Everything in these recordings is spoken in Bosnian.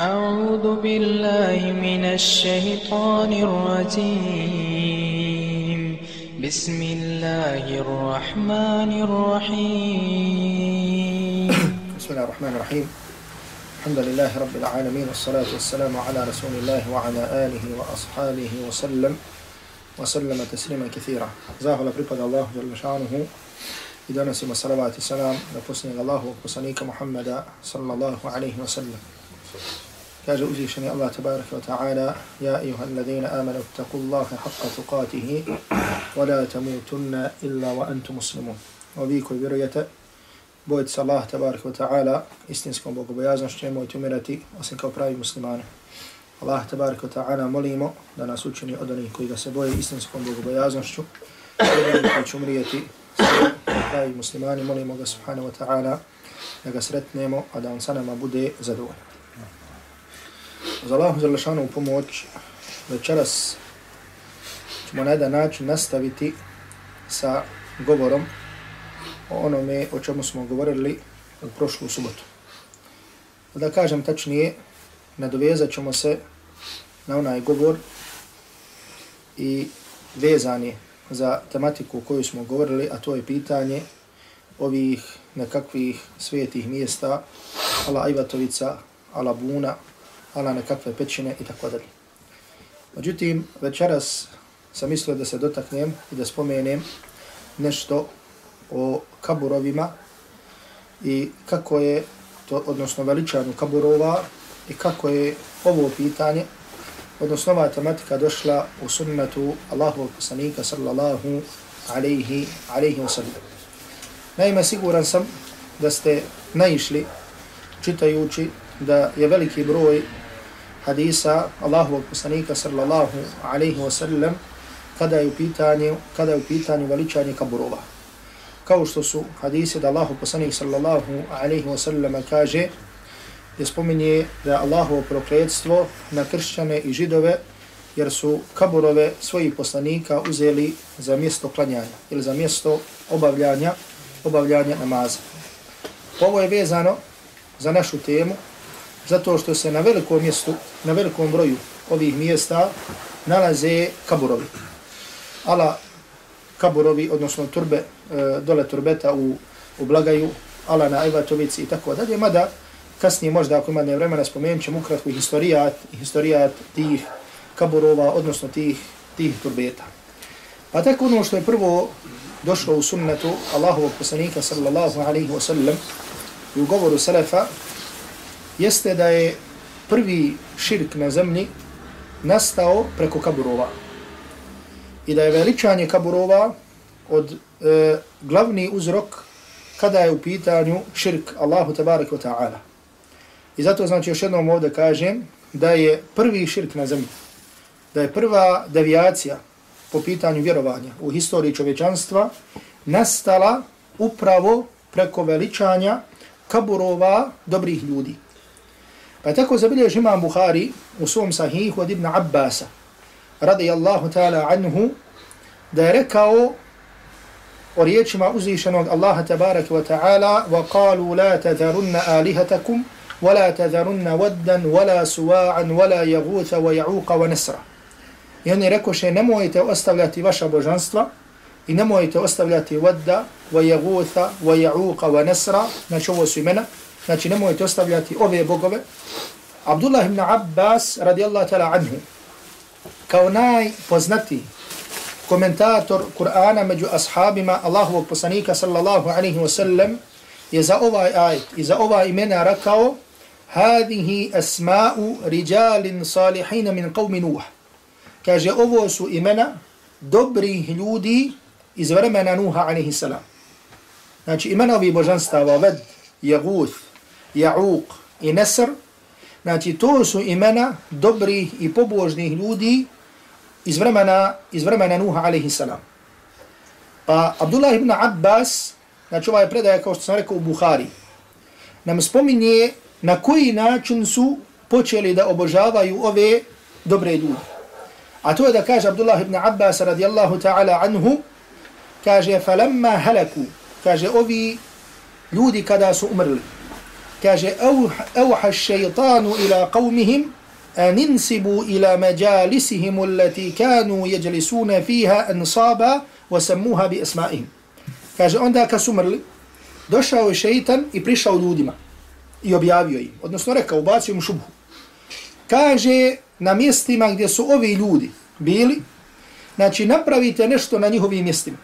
أعوذ بالله من الشيطان الرجيم. بسم الله الرحمن الرحيم. بسم الله الرحمن الرحيم. الحمد لله رب العالمين والصلاة والسلام على رسول الله وعلى آله وأصحابه وسلم وسلم تسليما كثيرا. زاهل بريباد الله جل شأنه. إذا نسيم الصلوات السلام لفسني الله وقصنيك كاجة أزيشني الله تبارك وتعالى يا أيها الذين آمنوا اتقوا الله حق ثقاته ولا تموتن إلا umirati osim kao pravi muslimani. Allah tabaraka wa ta'ala molimo da nas učini od onih koji ga se boje istinskom دانا سوچني أدني كوي غسبوي استنسكم بوقو بيازن شتو وبيكو تمرتي براي مسلمان مليمو سبحانه وتعالى لغا سرتنيمو أدان سنما bude زدوانا Za Allahu zalašanu pomoć, večeras ćemo na jedan način nastaviti sa govorom o onome o čemu smo govorili u prošlu subotu. Da kažem tačnije, nadovezat ćemo se na onaj govor i vezani za tematiku o kojoj smo govorili, a to je pitanje ovih nekakvih svetih mjesta, ala Ivatovica, ala Buna, ala nekakve pećine i tako dalje. Međutim, večeras sam mislio da se dotaknem i da spomenem nešto o kaburovima i kako je to, odnosno veličanju kaburova i kako je ovo pitanje, odnosno ova tematika došla u sunnetu Allahovog poslanika sallallahu alaihi, alaihi wasallam. Naime, siguran sam da ste naišli čitajući da je veliki broj hadisa Allahovog poslanika sallallahu alaihi wa sallam kada je u pitanju, kada je u pitanju veličanje kaburova kao što su hadise da Allahu poslanik sallallahu alaihi wa sallam kaže je spominje da Allahovo prokledstvo na kršćane i židove jer su kaburove svojih poslanika uzeli za mjesto klanjanja ili za mjesto obavljanja obavljanja namaza. Ovo je vezano za našu temu zato što se na velikom mjestu, na velikom broju ovih mjesta nalaze kaburovi. Ala kaburovi, odnosno turbe, e, dole turbeta u, u Blagaju, Ala na Ajvatovici i tako dalje, mada kasnije možda ako ima vremena spomenut ćemo ukratko historijat, historijat tih kaburova, odnosno tih, tih turbeta. Pa tako ono što je prvo došlo u sunnetu Allahovog poslanika sallallahu alaihi wa sallam i u govoru Selefa, jeste da je prvi širk na zemlji nastao preko kaburova i da je veličanje kaburova od e, glavni uzrok kada je u pitanju širk Allahu tabarik wa ta'ala. I zato znači još jednom ovdje kažem da je prvi širk na zemlji, da je prva devijacija po pitanju vjerovanja u historiji čovječanstva nastala upravo preko veličanja kaburova dobrih ljudi. Pa tako zabilježi imam Buhari u svom sahihu od Ibn Abbasa, radijallahu ta'ala anhu, da je rekao o riječima uzvišenog Allaha tabaraka wa ta'ala وَقَالُوا لَا تَذَرُنَّ آلِهَتَكُمْ وَلَا تَذَرُنَّ وَدًّا وَلَا سُوَاعًا وَلَا يَغُوثَ وَيَعُوقَ wa. I oni rekoše nemojte ostavljati vaša božanstva i nemojte ostavljati wadda wa yaghutha wa. Znači ovo su imena. Znači nemojte ostavljati ove bogove. Abdullah ibn Abbas radijallahu ta'ala anhu kao najpoznatiji komentator Kur'ana među ashabima Allahovog poslanika sallallahu alaihi wa sallam je za ovaj ajet i za ova imena rekao Hadihi asma'u rijalin salihin min qavmi Nuh. Kaže ovo su imena dobrih ljudi iz vremena Nuha alaihi salam. Znači imena ovih božanstava Ved, Jaguth, Ja'uq i Nesr Znači, to su imena dobrih i pobožnih ljudi iz vremena, iz vremena Nuha alaihi salam. Pa Abdullah ibn Abbas, znači je predaje kao što sam rekao u Buhari, nam spominje na koji način su počeli da obožavaju ove dobre ljudi. A to je da kaže Abdullah ibn Abbas radijallahu ta'ala anhu, kaže, falamma halaku, kaže, ovi ljudi kada su umrli, kaže auha šeitanu ila qavmihim an insibu ila majalisihim allati kanu yajlisuna fiha ansaba wa sammuha bi asma'ihim. Kaže onda kad su mrli došao je šejtan i prišao ljudima i objavio im odnosno rekao ubacio im šubhu. Kaže na mjestima gdje su ovi ljudi bili znači napravite nešto na njihovim mjestima.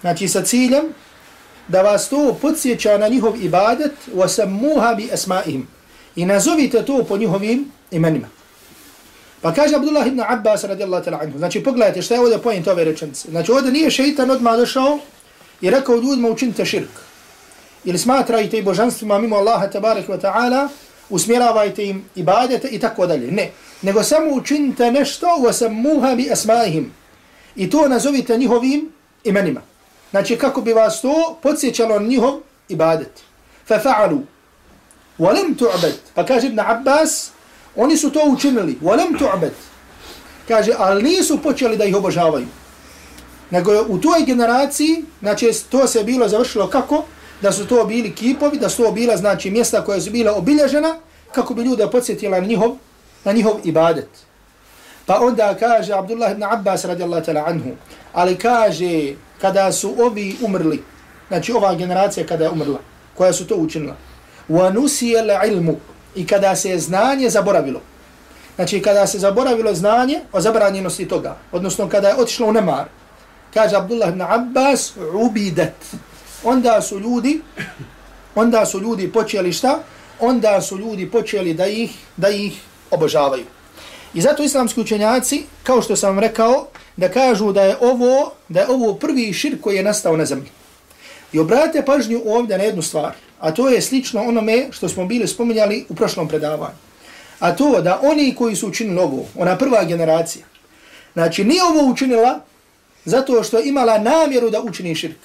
Znači sa ciljem da vas to podsjeća na njihov ibadet wa bi asma'ihim i nazovite to po njihovim imenima. Pa kaže Abdullah ibn Abbas radijallahu ta'la anhu, znači pogledajte šta je ovdje pojent ove rečenice. Znači ovdje nije šeitan odmah došao i rekao ljudima učinite širk. Ili smatrajte i božanstvima mimo Allaha tabarek wa ta'ala, usmjeravajte im ibadete i tako dalje. Ne, nego samo učinite nešto wa bi asma'ihim. I to nazovite njihovim imenima. Znači kako bi vas to podsjećalo na njihov ibadet. Fa fa'alu. Walam tu'bad. Pa kaže Ibn Abbas, oni su to učinili. Walam tu'bad. Kaže, ali nisu počeli da ih obožavaju. Nego u toj generaciji, znači to se bilo završilo kako? Da su to bili kipovi, da su to bila znači mjesta koja su bila obilježena, kako bi ljude podsjetila na njihov, na njihov ibadet. Pa onda kaže Abdullah ibn Abbas radijallahu ta'ala anhu, ali kaže kada su ovi umrli, znači ova generacija kada je umrla, koja su to učinila, وَنُسِيَ الْعِلْمُ i kada se znanje zaboravilo. Znači kada se zaboravilo znanje o zabranjenosti toga, odnosno kada je otišlo u nemar, kaže Abdullah ibn Abbas, ubidet. Onda su ljudi, onda su ljudi počeli šta? Onda su ljudi počeli da ih, da ih obožavaju. I zato islamski učenjaci, kao što sam rekao, da kažu da je ovo da je ovo prvi širk koji je nastao na zemlji. I obratite pažnju ovdje na jednu stvar, a to je slično onome što smo bili spominjali u prošlom predavanju. A to da oni koji su učinili ovo, ona prva generacija, znači nije ovo učinila zato što je imala namjeru da učini širk.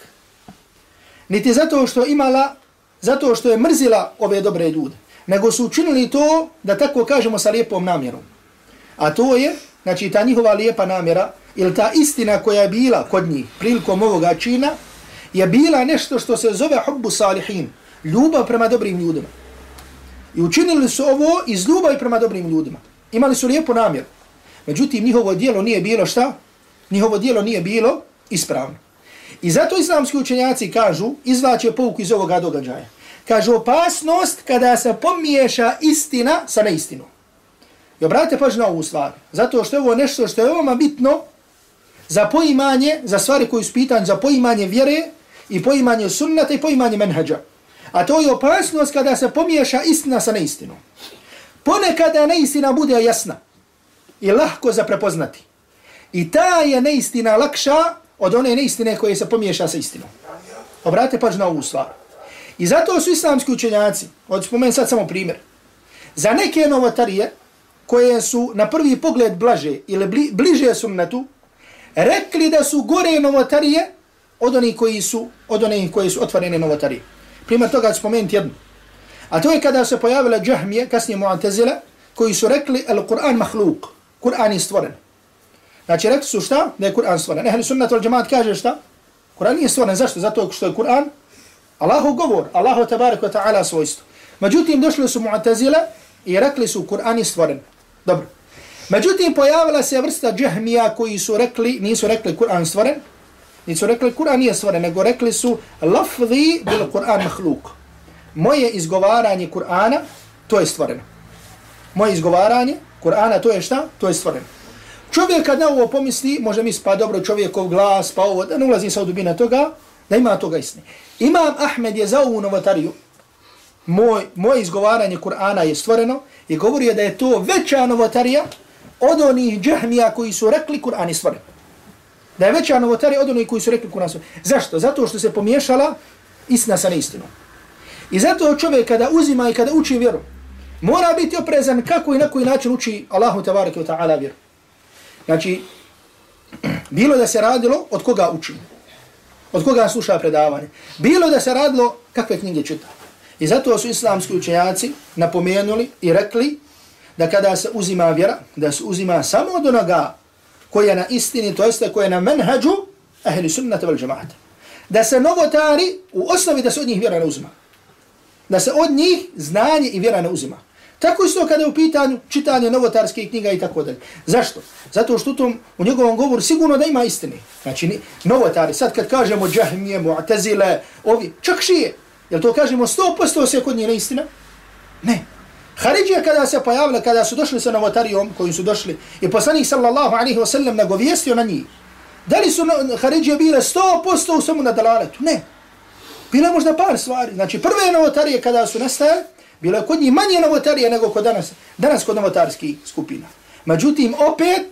Niti zato što je imala, zato što je mrzila ove dobre ljude. Nego su učinili to, da tako kažemo, sa lijepom namjerom. A to je, znači ta njihova lijepa namjera, ili ta istina koja je bila kod njih prilikom ovoga čina, je bila nešto što se zove hubbu salihin, ljubav prema dobrim ljudima. I učinili su ovo iz ljubavi prema dobrim ljudima. Imali su lijepu namjeru. Međutim, njihovo dijelo nije bilo šta? Njihovo dijelo nije bilo ispravno. I zato islamski učenjaci kažu, izvlače pouku iz ovoga događaja. Kažu opasnost kada se pomiješa istina sa neistinom. I obratite pažnju na ovu stvar. Zato što je ovo nešto što je veoma bitno za poimanje, za stvari koje su pitanje, za poimanje vjere i poimanje sunnata i poimanje menhađa. A to je opasnost kada se pomiješa istina sa neistinom. Ponekada neistina bude jasna i lahko za prepoznati. I ta je neistina lakša od one neistine koje se pomiješa sa istinom. Obratite pažnju na ovu stvar. I zato su islamski učenjaci, od spomen sad samo primjer, za neke novotarije, koje su na prvi pogled blaže ili bli, bliže sunnetu, rekli da su gore novotarije od onih koji su, od onih koji su otvorene novotarije. Primjer toga ću spomenuti jednu. A to je kada se pojavila džahmije, kasnije Mu'tazila, koji su rekli al Kur'an mahluk, Kur'an je stvoren. Znači rekli su šta? Da je Kur'an stvoren. Ehli sunnat al džamaat kaže šta? Kur'an nije stvoren. Zašto? Zato što je Kur'an Allahu govor, Allahu tabarak wa ta'ala svojstvo. Međutim, došli su Mu'tazila i rekli su Kur'an je stvoren. Dobro. Međutim, pojavila se vrsta džehmija koji su rekli, nisu rekli Kur'an stvoren, nisu rekli Kur'an nije stvoren, nego rekli su lafzi bil Kur'an mahluk. Moje izgovaranje Kur'ana, to je stvoreno. Moje izgovaranje Kur'ana, to je šta? To je stvoreno. Čovjek kad na ovo pomisli, može mi pa dobro čovjekov glas, pa ovo, da ne ulazi sa dubina toga, da ima toga istine. Imam Ahmed je za ovu novotariju, moj, moje izgovaranje Kur'ana je stvoreno i govori da je to veća novotarija od onih džahmija koji su rekli Kur'an je stvoren. Da je veća novotarija od onih koji su rekli Kur'an je stvoren. Zašto? Zato što se pomiješala istina sa neistinom. I zato čovjek kada uzima i kada uči vjeru, mora biti oprezan kako i na koji način uči Allahu tabaraka wa ta'ala vjeru. Znači, bilo da se radilo od koga uči, od koga sluša predavanje, bilo da se radilo kakve knjige čita. I zato su islamski učenjaci napomenuli i rekli da kada se uzima vjera, da se uzima samo od onoga koja je na istini, to jeste koja je na menhađu ahli sunnata vel džemata. Da se novotari u osnovi da se od njih vjera ne uzima. da se od njih znanje i vjera ne uzima. Tako isto kada je u pitanju čitanje novotarskih knjiga i tako dalje. Zašto? Zato što u, tom, u njegovom govoru sigurno da ima istine. Znači, novotari, sad kad kažemo džahmije, mu'tazile, ovi, čak šije, jel to kažemo 100% se kod njih ne istina? Ne. Haridžija kada se pojavila, kada su došli sa novotarijom, koji su došli, i poslanik sallallahu alaihi wa sallam nagovijestio na njih, da li su Haridžije bile 100% u svemu na dalaletu? Ne. Bila možda par stvari. Znači, prve novotarije kada su nastale, Bilo je kod njih manje novotarije nego kod danas, danas kod novotarskih skupina. Međutim, opet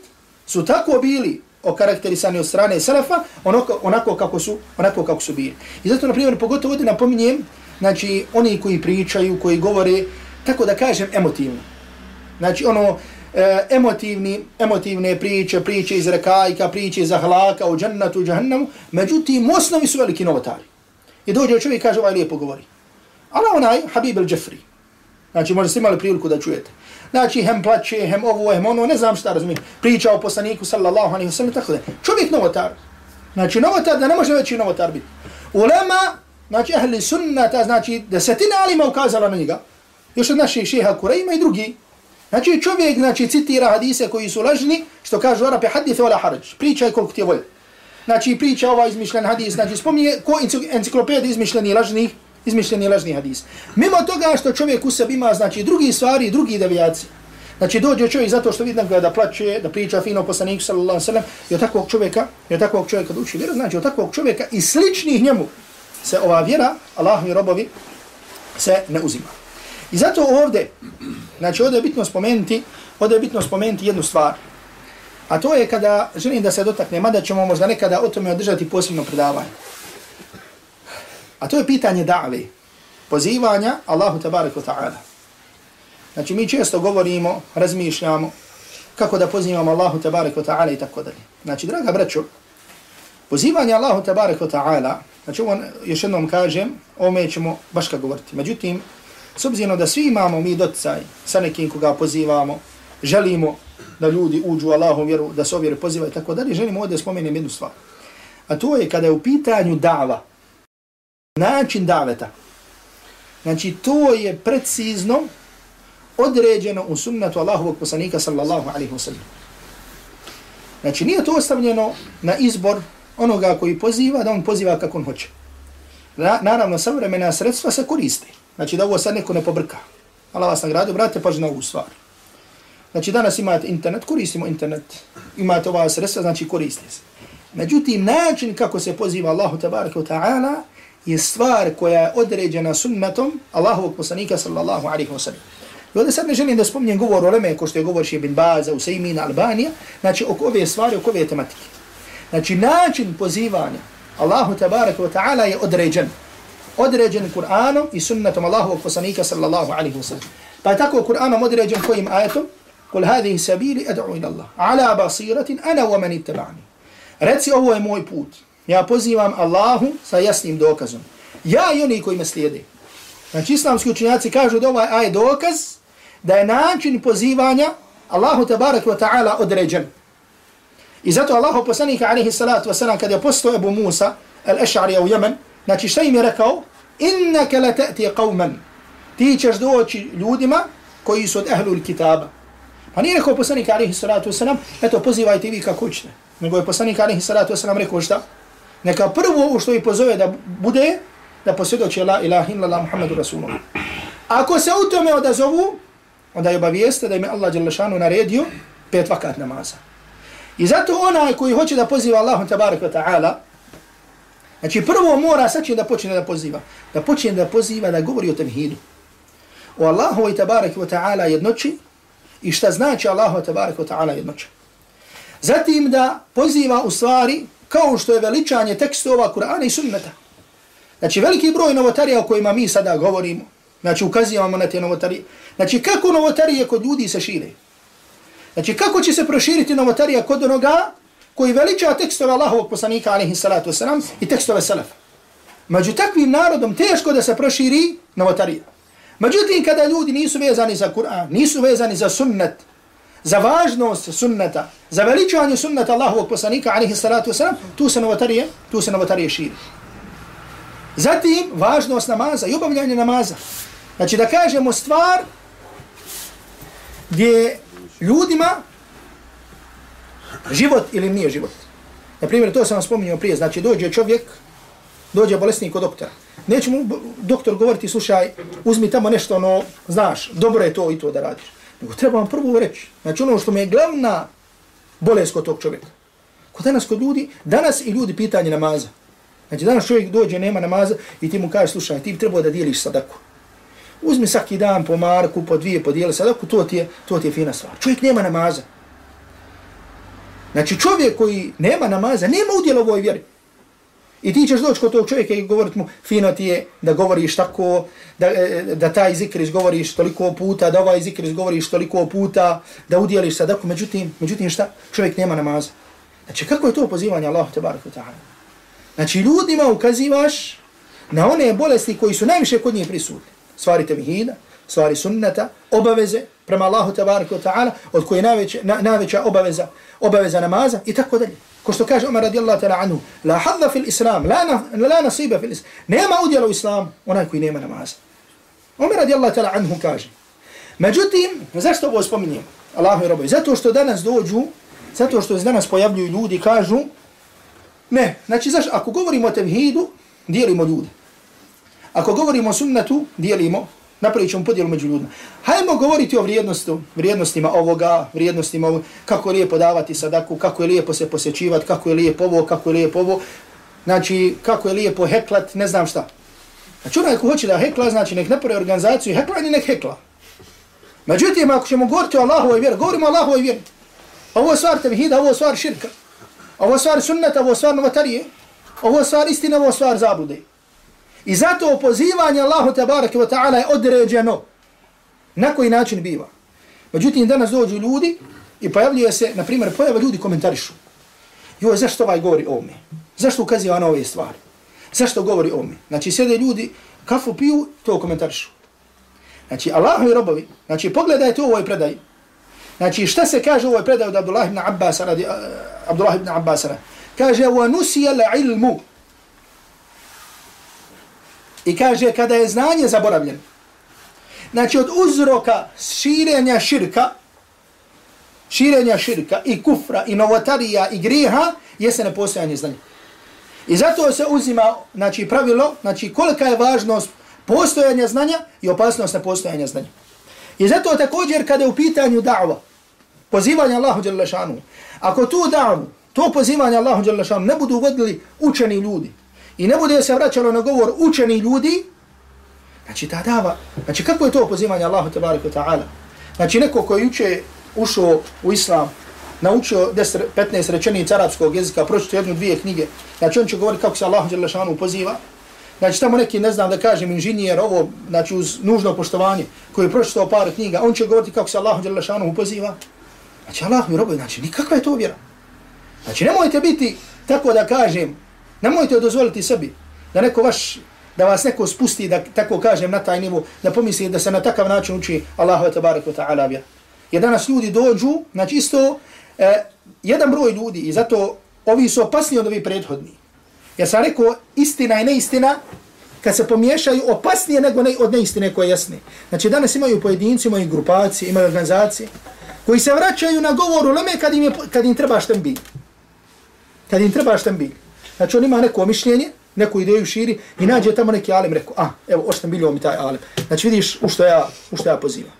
su tako bili okarakterisani od strane Selefa, onako, onako, kako su, onako kako su bili. I zato, na primjer, pogotovo ovdje napominjem, znači, oni koji pričaju, koji govore, tako da kažem, emotivno. Znači, ono, e, emotivni, emotivne priče, priče iz rekajka, priče iz ahlaka, o džannatu, džahnemu, međutim, osnovi su veliki novotari. I dođe čovjek i kaže, ovaj lijepo govori. Ali onaj, Habib el-đefri, Znači, možda ste imali priliku da čujete. Znači, hem plaće, hem ovo, hem ono, ne znam šta razumijem. Priča o poslaniku, sallallahu alaihi wa sallam, tako da. Čovjek novotar. Znači, novotar, da ne može veći novotar biti. Ulema, znači, ahli sunnata, znači, desetina alima ukazala na njega. Još od naših šeha Kurejma i drugi. Znači, čovjek, znači, citira hadise koji su lažni, što kažu Arape, hadith wala harađ. Pričaj koliko ti je volj. Znači, priča ova izmišljen hadis, znači, spominje ko enciklopedija izmišljeni lažnih izmišljeni lažni hadis. Mimo toga što čovjek u sebi ima, znači, drugi stvari, drugi devijaci. Znači, dođe čovjek zato što vidim ga da plaće, da priča fino poslaniku, sallallahu alaihi sallam, i od takvog čovjeka, i od takvog čovjeka da uči vjeru, znači, od takvog čovjeka i sličnih njemu se ova vjera, Allah i robovi, se ne uzima. I zato ovdje, znači, ovdje je bitno spomenuti, ovdje je bitno spomenuti jednu stvar, a to je kada želim da se dotakne, mada ćemo možda nekada o tome održati posebno predavanje. A to je pitanje da've, pozivanja Allahu tabarik ta'ala. Znači mi često govorimo, razmišljamo kako da pozivamo Allahu tabarik ta'ala i tako dalje. Znači, draga braćo, pozivanje Allahu tabarik ta'ala, znači ovo još jednom kažem, ome ćemo baš kako govoriti. Međutim, s obzirom da svi imamo mi docaj sa nekim koga pozivamo, želimo da ljudi uđu u Allahom vjeru, da se ovjeri pozivaju i tako dalje, želimo ovdje spomenem jednu stvar. A to je kada je u pitanju dava, način daveta. Znači, to je precizno određeno u sunnetu Allahovog poslanika sallallahu alaihi wa sallam. Znači, nije to ostavljeno na izbor onoga koji poziva, da on poziva kako on hoće. Na, naravno, savremena sredstva se koriste. Znači, da ovo sad neko ne pobrka. Allah vas nagradio, brate, paži na ovu stvar. Znači, danas imate internet, koristimo internet. Imate ova sredstva, znači koristite se. Međutim, način kako se poziva Allahu tabaraka wa ta'ala je stvar koja je određena sunnetom Allahovog poslanika sallallahu alaihi wa sallam. I ovdje sad ne želim da spomnijem govor o Leme, ko što je govor Šibin Baza, Usaymin, Albanija, znači oko ove stvari, oko ove tematike. Znači način pozivanja Allahu tabaraka wa ta'ala je određen. Određen Kur'anom i sunnetom Allahovog poslanika sallallahu alaihi wa sallam. Pa je tako Kur'anom određen kojim ajetom? Kul hadhihi sabili ad'u ila Allah. Ala basiratin ana wa man ittaba'ni. Reci ovo je moj put. Ja pozivam Allahu sa jasnim dokazom. Ja i oni koji me slijede. Znači islamski učenjaci kažu da ovaj aj dokaz da je način pozivanja Allahu tabarak wa ta'ala određen. I zato Allahu poslanika alaihi salatu wasalam kada je postao Ebu Musa al-Ash'ari u Jemen, znači šta im je rekao? Innaka la ta'ti qawman. Ti ćeš doći ljudima koji su od ehlu kitaba. Pa nije rekao poslanika alaihi salatu wasalam, eto pozivajte vi kako ćete. Nego je poslanika alaihi salatu wasalam rekao šta? Neka prvo ovo što ih pozove da bude, da posvjedoče la ilaha illa la Muhammadu Rasulullah. Ako se u tome odazovu, onda je obavijeste da im je Allah Đelešanu naredio pet vakat namaza. I zato onaj koji hoće da poziva Allahom tabarak wa ta'ala, znači prvo mora saći da počne da poziva. Da počne da poziva da govori o tevhidu. O Allahu i tabarak wa ta'ala jednoći i šta znači Allahu tabarak wa ta'ala jednoći. Zatim da poziva u stvari kao što je veličanje tekstova Kur'ana i sunneta. Znači, veliki broj novotarija o kojima mi sada govorimo, znači, ukazivamo na te novotarije. Znači, kako novotarije kod ljudi se šire? Znači, kako će se proširiti novotarija kod onoga koji veliča tekstove Allahovog poslanika, alaihi salatu wasalam, i tekstove salafa? Među takvim narodom teško da se proširi novotarija. Međutim, kada ljudi nisu vezani za Kur'an, nisu vezani za sunnet, za važnost sunneta, za veličanje sunneta Allahovog poslanika, alihi salatu wasalam, tu se novotarije, tu se novotarije širi. Zatim, važnost namaza i obavljanje namaza. Znači da kažemo stvar gdje ljudima život ili nije život. Na primjer, to sam vam spominjao prije, znači dođe čovjek, dođe bolesnik kod doktora. Neće mu doktor govoriti, slušaj, uzmi tamo nešto, ono, znaš, dobro je to i to da radiš. Nego treba vam prvo reći. Znači ono što mi je glavna bolest kod tog čovjeka. Kod danas kod ljudi, danas i ljudi pitanje namaza. Znači danas čovjek dođe, nema namaza i ti mu kaže, slušaj, ti bi trebao da dijeliš sadaku. Uzmi svaki dan po marku, po dvije, po dijeli sadaku, to ti, je, to ti je fina stvar. Čovjek nema namaza. Znači čovjek koji nema namaza, nema udjela u ovoj vjeri. I ti ćeš doći kod tog čovjeka i govoriti mu, fino ti je da govoriš tako, da, e, da taj zikr izgovoriš toliko puta, da ovaj zikr izgovoriš toliko puta, da udjeliš sadaku. Međutim, međutim šta? Čovjek nema namaza. Znači kako je to pozivanje Allahu te baraka ta'ala? Znači ljudima ukazivaš na one bolesti koji su najviše kod njih prisutni. Stvari tevhida, stvari sunnata, obaveze prema Allahu tabaraka wa ta'ala, od koje je najveća, na, najveća obaveza, obaveza namaza i tako dalje. Ko što kaže Umar radijallahu ta'ala anhu, la hadda fil islam, la, na, la nasiba fil islam. Nema udjela u islamu, onaj koji nema namaza. Umar radijallahu ta'ala anhu kaže. Međutim, zašto ovo spominjem? Allahu i robovi. Zato što danas dođu, zato što danas pojavljuju ljudi kažu, ne, znači zašto, ako govorimo o tevhidu, dijelimo ljude. Ako govorimo o sunnetu, dijelimo napravit ćemo podijelu među ljudima. Hajmo govoriti o vrijednosti, vrijednostima ovoga, vrijednostima ovoga, kako je lijepo davati sadaku, kako je lijepo se posjećivati, kako je lijepo ovo, kako je lijepo ovo, znači kako je lijepo heklat, ne znam šta. Znači onaj ko hoće da hekla, znači nek napravi organizaciju hekla ili nek hekla. Međutim, ako ćemo govoriti o Allahovoj vjeri, govorimo o Allahovoj vjeri. Ovo je stvar tevhida, ovo je stvar širka. Ovo je stvar sunnata, ovo je stvar novatarije. Ovo je stvar istina, ovo je stvar zabude. I zato opozivanje Allahu tabaraka wa ta'ala je određeno. Na koji način biva? Međutim, danas dođu ljudi i pojavljuje se, na primjer, pojave ljudi komentarišu. Joj, zašto ovaj govori o ome? Zašto ukaziva na ove stvari? Zašto govori o ome? Znači, sjede ljudi, kafu piju, to komentarišu. Znači, Allahu i robovi, znači, pogledajte u ovoj predaj. Znači, šta se kaže u ovoj predaj od Abdullah ibn Abbas, radi, uh, Abdullah ibn Abbas, kaže, wa nusija ilmu, I kaže kada je znanje zaboravljeno. Znači od uzroka širenja širka, širenja širka i kufra i novotarija i griha jeste nepostojanje znanja. I zato se uzima znači, pravilo, znači kolika je važnost postojanja znanja i opasnost nepostojanja znanja. I zato također kada je u pitanju da'va, pozivanje Allahu Đalešanu, ako tu da'vu, to pozivanje Allahu Đalešanu ne budu vodili učeni ljudi, i ne bude se vraćalo na govor učeni ljudi, znači ta dava, znači kako je to pozivanje Allahu tabaraka ta'ala? Znači neko koji uče, ušao u islam, naučio 10, 15 rečenica arapskog jezika, pročito jednu, dvije knjige, znači on će govoriti kako se Allahu Đelešanu poziva, Znači tamo neki, ne znam da kažem, inženjer, ovo, znači uz nužno poštovanje, koji je pročitao par knjiga, on će govoriti kako se Allahu Đelešanu poziva. Znači Allah mi robovi, znači nikakva je to vjera. Znači nemojte biti, tako da kažem, Nemojte dozvoliti sebi da neko vaš da vas neko spusti da tako kažem na taj nivo da pomisli da se na takav način uči Allahu te barek taala vjer. Jer danas ljudi dođu, znači isto eh, jedan broj ljudi i zato ovi su opasni od ovih prethodni. Ja sam rekao istina i neistina kad se pomiješaju opasnije nego ne, od neistine koje je jasne. Znači danas imaju pojedinci, imaju grupacije, imaju organizacije koji se vraćaju na govor u leme kad im, je, kad im treba štembi. Kad im treba štembi. Znači on ima neko mišljenje, neku ideju širi i nađe tamo neki alim rekao, a, evo, oštem bilio mi taj alim. Znači vidiš u što ja, u što ja pozivam.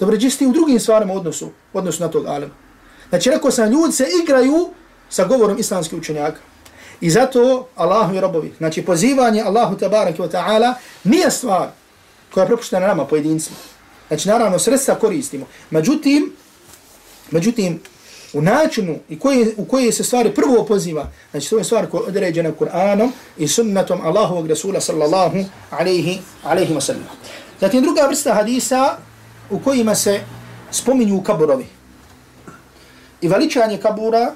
Dobro, čisti u drugim stvarima odnosu, odnosu na tog alima. Znači rekao sam, ljudi se igraju sa govorom islamskih učenjaka. I zato Allahu i robovi, znači pozivanje Allahu tabaraki wa ta'ala nije stvar koja je propuštena nama pojedincima. Znači naravno sredstva koristimo. Međutim, međutim, u načinu i koji, u koje se stvari prvo poziva, znači to je stvar koja je određena Kur'anom i sunnatom Allahovog Rasula sallallahu alaihi, alaihi wa sallam. Zatim druga vrsta hadisa u kojima se spominju kaburovi. I veličanje kabura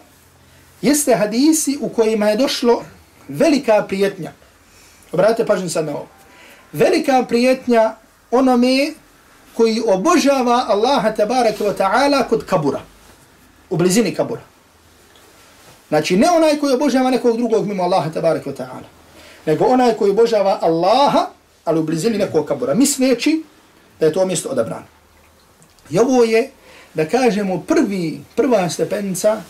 jeste hadisi u kojima je došlo velika prijetnja. Obratite pažnju sad na ovo. Velika prijetnja onome koji obožava Allaha tabaraka wa ta'ala kod kabura u blizini kabura. Znači, ne onaj koji obožava nekog drugog mimo Allaha tabarak wa ta'ala. nego onaj koji obožava Allaha, ali u blizini nekog kabura, misleći da je to mjesto odabrano. I ovo je, da kažemo, prvi, prva stepenica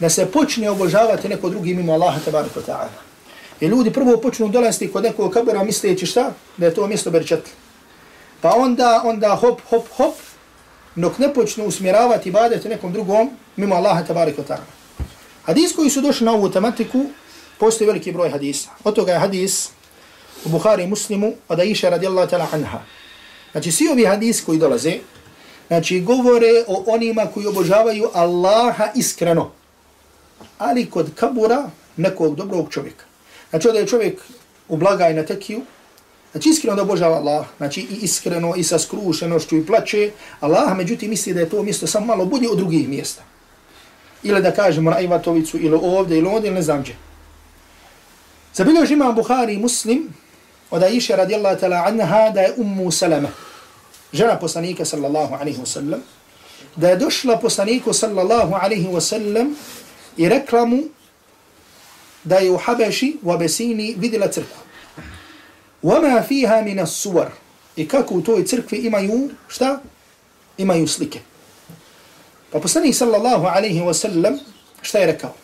da se počne obožavati neko drugi mimo Allaha tabarika ta'ala. I ljudi prvo počnu dolaziti kod nekog kabura misleći šta? Da je to mjesto berčetli. Pa onda, onda hop, hop, hop, dok ne počnu usmjeravati ibadete nekom drugom mimo Allaha tabarika ta'ala. Hadis koji su došli na ovu tematiku, postoji veliki broj hadisa. Od toga je hadis u Bukhari muslimu od Aisha radijallahu ta'ala anha. Znači, svi ovi hadis koji dolaze, znači, govore o onima koji obožavaju Allaha iskreno, ali kod kabura nekog dobrog čovjeka. Znači, da je čovjek u blagaj na tekiju, znači, iskreno da obožava Allah, znači, i iskreno, i sa skrušenošću, i plaće, Allah, međutim, misli da je to mjesto samo malo bolje od drugih mjesta. Ili da kažemo na Ivatovicu, ili ovdje, ili ovdje, ili ne znam gdje. Zabiljež imam Buhari muslim, od Aisha radijallahu ta'ala anha da je ummu salama, žena poslanika sallallahu alaihi wa sallam, da je došla poslaniku sallallahu alaihi wa sallam i rekla mu da je u Habeši u Abesini vidjela crkvu. Wama فيها من الصور اي I kako u toj crkvi imaju šta? Imaju slike. Pa poslanik sallallahu alaihi wa sallam šta je rekao?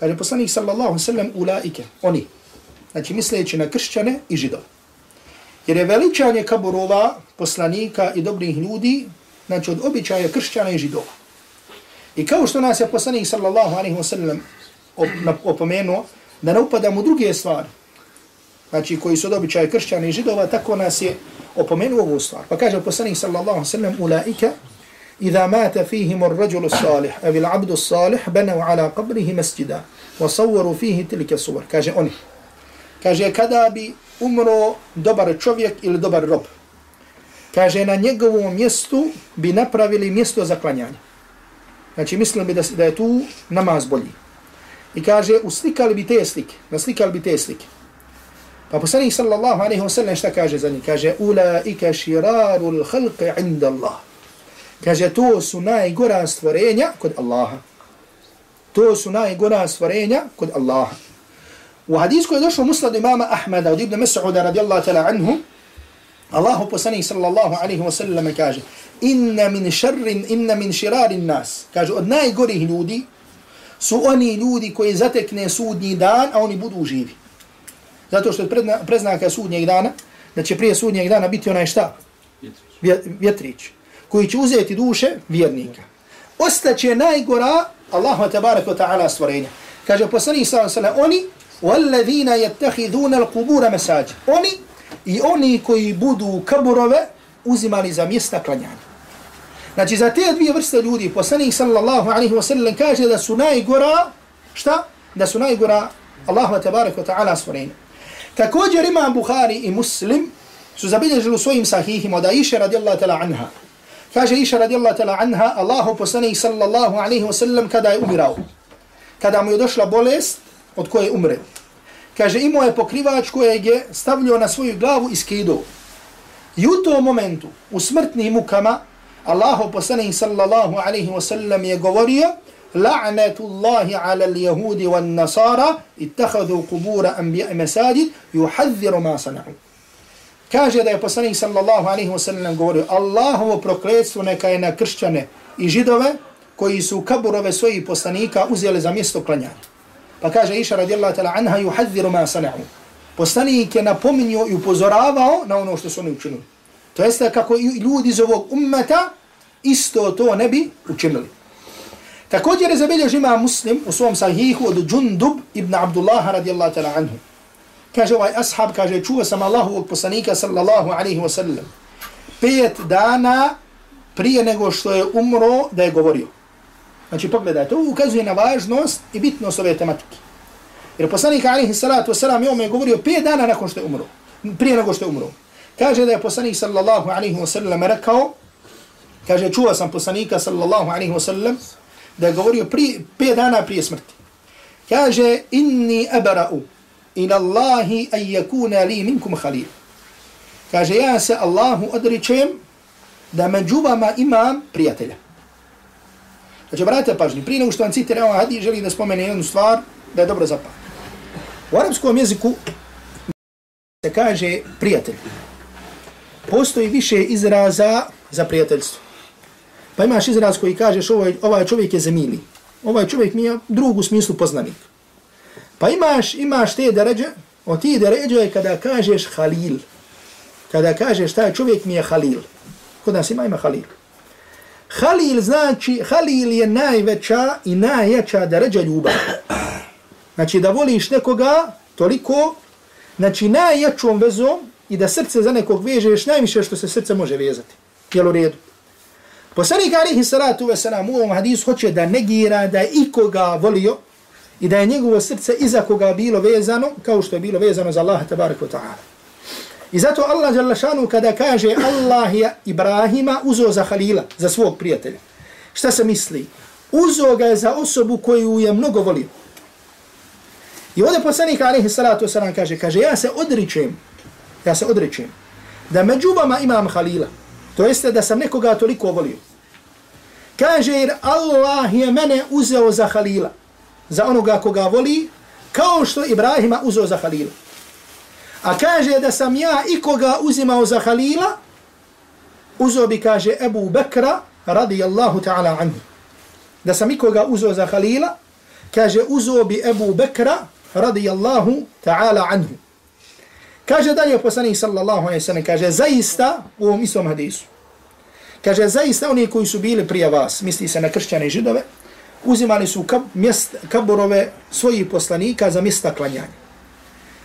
Kaže poslanik sallallahu alaihi wa sallam ulaike, oni. Znači misleći na kršćane i židove. Jer je veličanje kaburova poslanika i dobrih ljudi, znači od običaja kršćana i židova. I kao što nas je poslanik sallallahu alaihi wa sallam opomenuo, da ne upadamo u druge stvari, znači koji su od običaja kršćana i židova, tako nas je opomenuo ovu stvar. Pa kaže poslanik sallallahu alaihi wa sallam, ulaika, إذا مات فيهم الرجل الصالح أو العبد الصالح بنوا على قبره مسجدا وصوروا فيه تلك الصور كاجي أني Kaže, kada bi umro dobar čovjek ili dobar rob, kaže, na njegovom mjestu bi napravili mjesto za klanjanje. Znači, mislili bi da, da je tu namaz bolji. I kaže, uslikali bi te slike, naslikali bi te slike. Pa poslanik sallallahu alaihi wa sallam šta kaže za njih? Kaže, ulaika širaru l'halqe inda Allah. Kaže, to su najgora stvorenja kod Allaha. To su najgora stvorenja kod Allaha. U hadisku je došlo muslad imama Ahmeda od Ibn Mas'uda radijallahu ta'la anhu, Allahu poslanik sallallahu alaihi wa sallam kaže, inna min šarrin, inna min širarin nas, kaže, od najgorih ljudi su oni ljudi koji zatekne sudnji dan, a oni budu živi. Zato što je preznaka sudnjeg dana, da će prije sudnjeg dana biti onaj šta? Vjetrić. Koji će uzeti duše vjernika. Ostaće najgora Allahu tabaraka ta'ala stvorenja. Kaže poslanih sallallahu alaihi wa sallam, oni وَالَّذِينَ يَتَّخِذُونَ الْقُبُورَ مَسَاجِ Oni i oni koji budu kaburove uzimali za mjesta klanjanja. Znači za te dvije vrste ljudi poslanik sallallahu alaihi wa sallam kaže da su najgora, šta? Da su najgora Allahu tabaraka wa ta'ala stvorenja. Također ima Buhari i Muslim su zabilježili u svojim sahihima da Iša radijallahu ta'ala anha. Kaže Iša radijallahu ta'ala anha Allahu poslanik sallallahu alaihi wa sallam kada je umirao. Kada mu je došla bolest, od koje umre. Kaže, imao je pokrivač kojeg je stavljio na svoju glavu i skidao. I u tom momentu, u smrtnim mukama, Allahu poslanih sallallahu alaihi wa sallam je govorio, la'natullahi ala l-jahudi wa nasara ittakhadu kubura anbiya masajid yuhadhiru ma sana'u. Kaže da je poslanik sallallahu alaihi wa sallam govorio, Allahovo prokletstvo neka je na kršćane i židove koji su kaburove svojih poslanika uzeli za mjesto klanjanja. Pa kaže Iša radijallahu ta'la anha yuhadziru ma sana'u. Poslanik je napominio i upozoravao na ono što su oni učinili. To jeste kako i ljudi iz ovog ummeta isto to ne bi učinili. Također je zabiljež ima muslim u svom sahihu od Džundub ibn Abdullaha radijallahu ta'la anhu. Kaže ovaj ashab, kaže čuo sam Allahovog poslanika sallallahu alaihi wa sallam. Pet dana prije nego što je umro da je govorio. Znači pogledajte, ovo ukazuje na važnost i bitnost ove tematike. Jer poslanik alaihi salatu wasalam je ome govorio pet dana nakon što je umro. Prije nego što je umro. Kaže da je poslanik sallallahu alaihi wasallam rekao, kaže čuo sam poslanika sallallahu alaihi wasallam da je govorio 5 dana prije smrti. Kaže inni abara'u ila Allahi an yakuna li minkum khalil. Kaže ja se Allahu odričem da među vama imam prijatelja. Znači, brate pažnji, prije nego što vam citira ovaj hadij, želim da spomene jednu stvar da je dobro zapamati. U arapskom jeziku se kaže prijatelj. Postoji više izraza za prijateljstvo. Pa imaš izraz koji kažeš ovaj, ovaj čovjek je zemili. Ovaj čovjek mi je drugu u smislu poznanik. Pa imaš, imaš te deređe, od ti deređe je kada kažeš halil. Kada kažeš taj čovjek mi je halil. Kod nas ima ima halil. Halil znači, halil je najveća i najjača deređa ljubav. Znači da voliš nekoga toliko, znači najjačom vezom i da srce za nekog vežeš najviše što se srce može vezati. Jel u redu? Poslanik alihi salatu wasalam u ovom hadisu hoće da negira da je ikoga volio i da je njegovo srce iza koga bilo vezano kao što je bilo vezano za Allaha tabaraka wa ta'ala. I zato Allah Đalašanu kada kaže Allah je Ibrahima uzo za Halila, za svog prijatelja. Šta se misli? Uzo ga je za osobu koju je mnogo volio. I ovdje poslanik alihi salatu wasalam kaže, kaže ja se odričem, ja se odričem da među vama imam Halila. To jeste da sam nekoga toliko volio. Kaže jer Allah je mene uzeo za Halila. Za onoga koga voli. Kao što Ibrahima uzeo za Halila. A kaže da sam ja i koga uzimao za Halila. Uzeo bi kaže Ebu Bekra radijallahu ta'ala anhu. Da sam i koga uzeo za Halila. Kaže uzeo bi Ebu Bekra radijallahu ta'ala anhu. Kaže dalje poslanik sallallahu alejhi ve sellem kaže zaista u ovom istom hadisu. Kaže zaista oni koji su bili prije vas, misli se na kršćane i židove, uzimali su kab, mjest, kaburove svojih poslanika za mjesta klanjanja.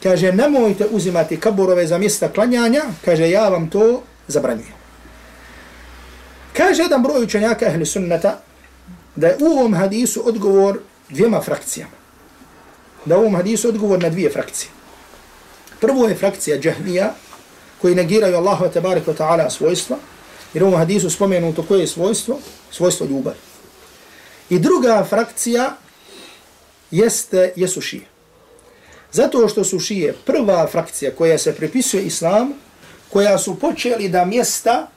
Kaže nemojte uzimati kaburove za mjesta klanjanja, kaže ja vam to zabranjujem. Kaže jedan broj učenjaka ehli sunnata da je u ovom hadisu odgovor dvijema frakcijama. Da u ovom hadisu odgovor na dvije frakcije. Prvo je frakcija džahmija, koji negiraju Allahu tabarika wa ta'ala svojstva, jer u ovom hadisu spomenuto koje je svojstvo? Svojstvo ljubav. I druga frakcija jeste, jesu šije. Zato što su šije prva frakcija koja se pripisuje islamu, koja su počeli da mjesta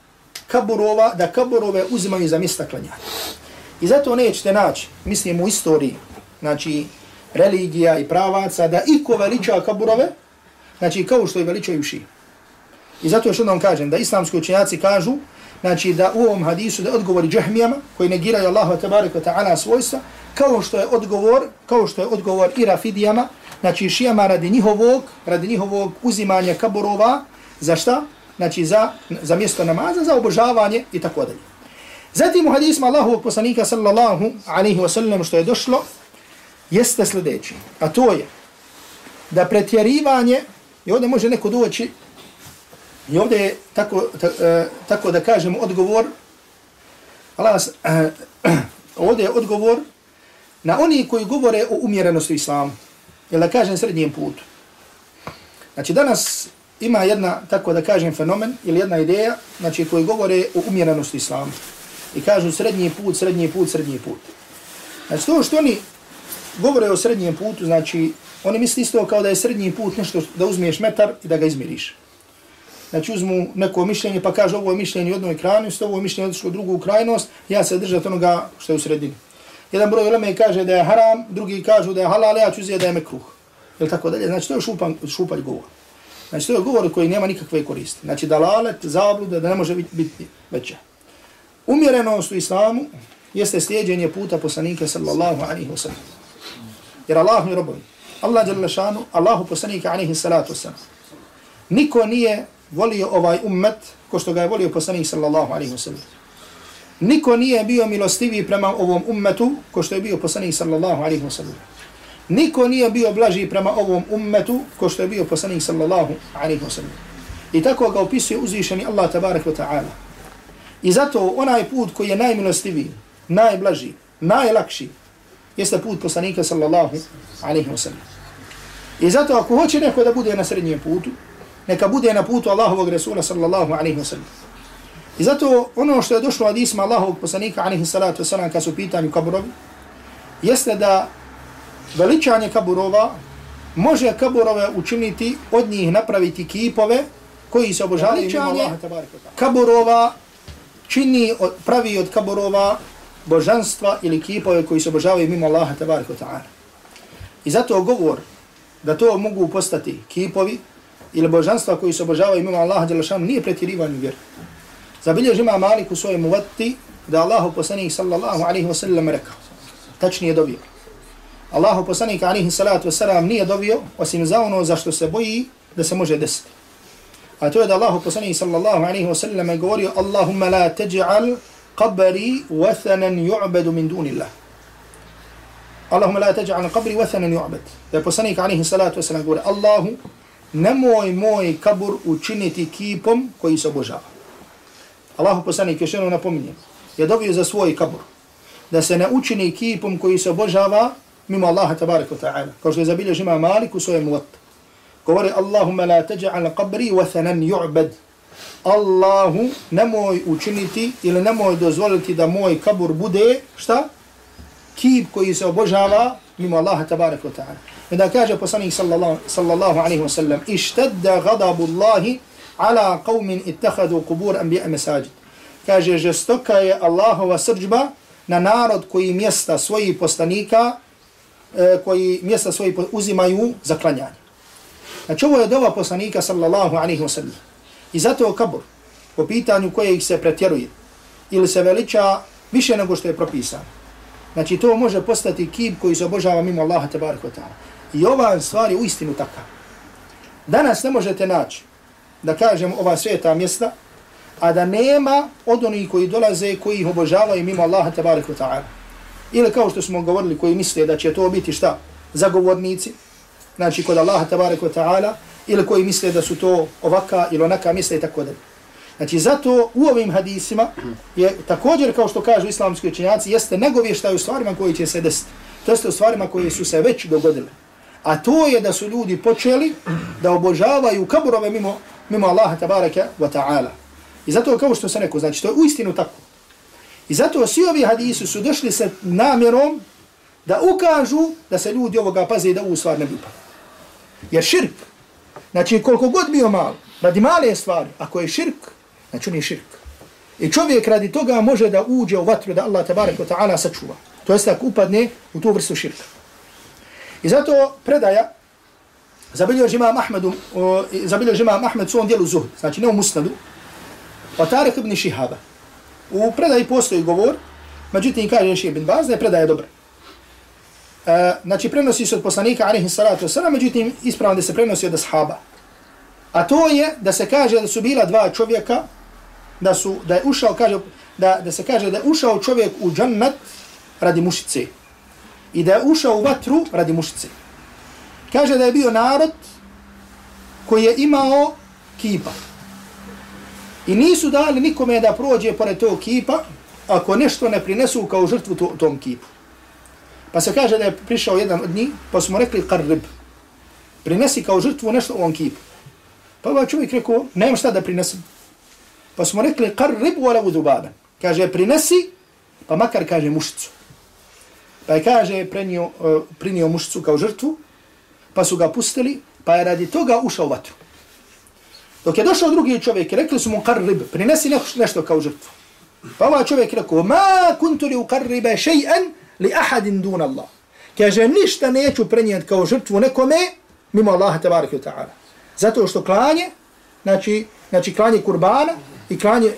kaburova, da kaburove uzimaju za mjesta klanjanja. I zato nećete naći, mislim u istoriji, znači religija i pravaca, da iko veliča kaburove, znači kao što je veličaju šije. I zato još jednom kažem da islamski učenjaci kažu znači da u ovom hadisu da odgovori džahmijama koji negiraju Allahu tabaraka ta'ala svojstva kao što je odgovor kao što je odgovor i rafidijama znači šijama radi njihovog radi njihovog uzimanja kaburova za šta? znači za, za mjesto namaza za obožavanje i tako dalje zatim u hadisma Allahovog poslanika sallallahu alaihi wa sallam što je došlo jeste sljedeći a to je da pretjerivanje I ovdje može neko doći i ovdje je tako, ta, uh, tako da kažem odgovor Allah, uh, ovdje je odgovor na oni koji govore o umjerenosti islamu. Ili da kažem srednjem putu. Znači danas ima jedna, tako da kažem, fenomen ili jedna ideja, znači koji govore o umjerenosti islamu. I kažu srednji put, srednji put, srednji put. Znači to što oni govore o srednjem putu, znači Oni misli isto kao da je srednji put nešto da uzmiješ metar i da ga izmiriš. Znači uzmu neko mišljenje pa kaže ovo je mišljenje u jednoj krajnosti, ovo je mišljenje odšlo u drugu krajnost, ja se držat onoga što je u sredini. Jedan broj uleme kaže da je haram, drugi kažu da je halal, ja ću uzeti da je mekruh. Ili tako dalje. Znači to je šupan, šupalj govor. Znači to je govor koji nema nikakve koriste. Znači dalalet, zabluda, da ne može biti, biti veća. Umjerenost u islamu jeste slijedjenje puta poslanika sallallahu alaihi wa sallam. Jer Allah mi robovi. Allah jalla šanu, Allahu poslanika alaihi salatu wasalam. Niko nije volio ovaj ummet ko što ga je volio poslanik sallallahu alaihi wasalam. Niko nije bio milostiviji prema ovom ummetu ko što je bio poslanik sallallahu alaihi wasalam. Niko nije bio blaži prema ovom ummetu ko što je bio poslanik sallallahu alaihi wasalam. I tako ga opisuje uzvišeni Allah tabarak wa ta'ala. I zato onaj put koji je najmilostiviji, najblaži, najlakši, jeste put poslanika sallallahu alaihi wa sallam. I zato ako hoće neko da bude na srednjem putu, neka bude na putu Allahovog Resula sallallahu alaihi wa sallam. I zato ono što je došlo od isma Allahovog poslanika alaihi salatu wa sallam kad su pitanju kaburovi, jeste da veličanje kaburova može kaburove učiniti od njih napraviti kipove koji se obožavaju Allaha Kaburova čini, pravi od kaburova božanstva ili kipove koji se obožavaju mimo Allaha tabarika ta'ala. I zato govor da to mogu postati kipovi ili božanstva koji se obožavaju mimo Allaha Đelešanu nije pretjerivanje vjeru. Zabilježi ima Malik u svojem uvati da Allahu poslanik sallallahu alaihi wa sallam rekao. Tačnije dobio. Allahu poslanik alaihi salatu wasallam nije dobio osim za ono za što se boji da se može desiti. A to je da Allahu poslanik sallallahu alaihi wa sallam govorio Allahumma la teđa'al qabri wathanan yu'badu min dunillah. Allahumma la teđa'al qabri wathanan yu'bad. Da je poslanik alaihi salatu wasallam govorio Allahu nemoj moj kabur učiniti kipom koji se obožava. Allahu poslanik još jednom napominje, je dobio za svoj kabur, da se ne učini kipom koji se obožava mimo Allaha tabaraka wa ta'ala. Kao što je zabilježi ima Malik u svojem uvat. Govori Allahumma la teđa'al qabri wathanan yu'bad. Allahu nemoj učiniti ili nemoj dozvoliti da moj kabur bude, šta? Kip koji se obožava mimo Allaha tabaraka wa ta'ala. I kaže poslanik sallallahu, sallallahu alaihi wa sallam, ištedda gadabu Allahi ala qawmin ittakhadu qubur anbiya masajid. Kaže žestoka je Allahova srđba na narod koji mjesta svojih poslanika e, koji mjesta svoji uzimaju za klanjanje. Znači ovo je dova poslanika sallallahu alaihi wa sallam. I zato kabur po pitanju koje ih se pretjeruje ili se veliča više nego što je propisano. Znači to može postati kib koji se obožava mimo Allaha tabaraka ta'ala. I ova stvar je u istinu takav. Danas ne možete naći da kažem ova sveta mjesta, a da nema od onih koji dolaze koji ih obožavaju mimo Allaha tabaraka ta'ala. Ili kao što smo govorili koji misle da će to biti šta? Zagovornici, znači kod Allaha tabaraka ta'ala, ili koji misle da su to ovaka ili onaka misle i tako da. Znači zato u ovim hadisima je također kao što kažu islamski učenjaci jeste negovještaj u stvarima koji će se desiti. To jeste u stvarima koje su se već dogodile. A to je da su ljudi počeli da obožavaju kaburove mimo mimo Allaha tabaraka wa ta'ala. I zato kao što se neko, znači to je uistinu tako. I zato svi ovi hadisi su došli sa namjerom da ukažu da se ljudi ovoga paze i da ovu stvar ne bi Jer širk, znači koliko god bio malo, radi male stvari, ako je širk, znači on je širk. I čovjek radi toga može da uđe u vatru da Allah tabaraka wa ta'ala sačuva. To jest ako upadne u tu vrstu širka. I zato predaja zabilježi imam Ahmedu, zabilio imam Ahmed svom dijelu zuhd, znači ne u musnadu, pa Tarek ibn Šihaba. U predaji postoji govor, međutim kaže Ših ibn Baz da je predaja dobra. E, znači prenosi se od poslanika, alaihi salatu wasalam, međutim ispravno da se prenosi od ashaba. A to je da se kaže da su bila dva čovjeka, da su da je ušao, kaže, da, da se kaže da je ušao čovjek u džannat radi mušice i da je ušao u vatru radi mušice. Kaže da je bio narod koji je imao kipa. I nisu dali nikome da prođe pored tog kipa ako nešto ne prinesu kao žrtvu to, tom kipu. Pa se kaže da je prišao jedan od njih, pa smo rekli karrib. Prinesi kao žrtvu nešto u ovom kipu. Pa ovaj čovjek rekao, nemam šta da prinesem. Pa smo rekli karrib u alavu. Kaže, prinesi, pa makar kaže mušicu. Pa je kaže, prenio, uh, prinio mušicu kao žrtvu, pa su ga pustili, pa je radi toga ušao u vatru. Dok je došao drugi čovjek, rekli su mu karrib, prinesi nešto kao žrtvu. Pa ovaj čovjek rekao, ma kuntu li ukarribe šejan li ahadin dun Allah. Kaže, ništa neću prenijeti kao žrtvu nekome, mimo Allaha tabaraka ta'ala. Zato što klanje, znači, znači klanje kurbana i klanje,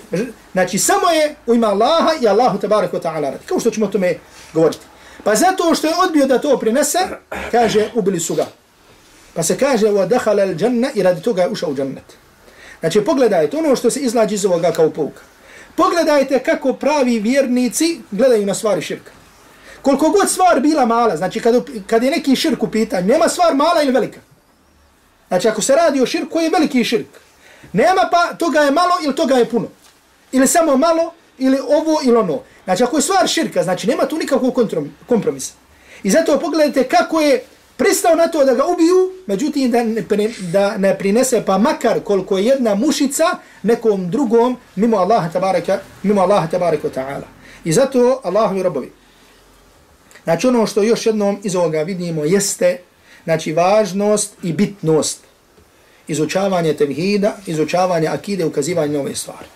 znači samo je u ima Allaha i Allahu tabaraka ta'ala radi. Kao što ćemo o tome govoriti. Pa zato što je odbio da to prinese, kaže, ubili su ga. Pa se kaže wa dakhala al janna i radi toga je ušao u džennet. Znači pogledajte ono što se izlađi iz ovoga kao pouka. Pogledajte kako pravi vjernici gledaju na stvari širka. Koliko god stvar bila mala, znači kad, kad je neki širk u pitanju, nema stvar mala ili velika. Znači ako se radi o širku, je veliki širk? Nema pa toga je malo ili toga je puno. Ili samo malo, ili ovo ili ono. Znači ako je stvar širka, znači nema tu nikakvog kompromisa. I zato pogledajte kako je pristao na to da ga ubiju, međutim da ne, da ne prinese pa makar koliko je jedna mušica nekom drugom mimo Allaha tabaraka, mimo Allaha tabaraka ta'ala. I zato Allahovi robovi. Znači ono što još jednom iz ovoga vidimo jeste znači važnost i bitnost izučavanje tevhida, izučavanje akide, ukazivanje nove stvari.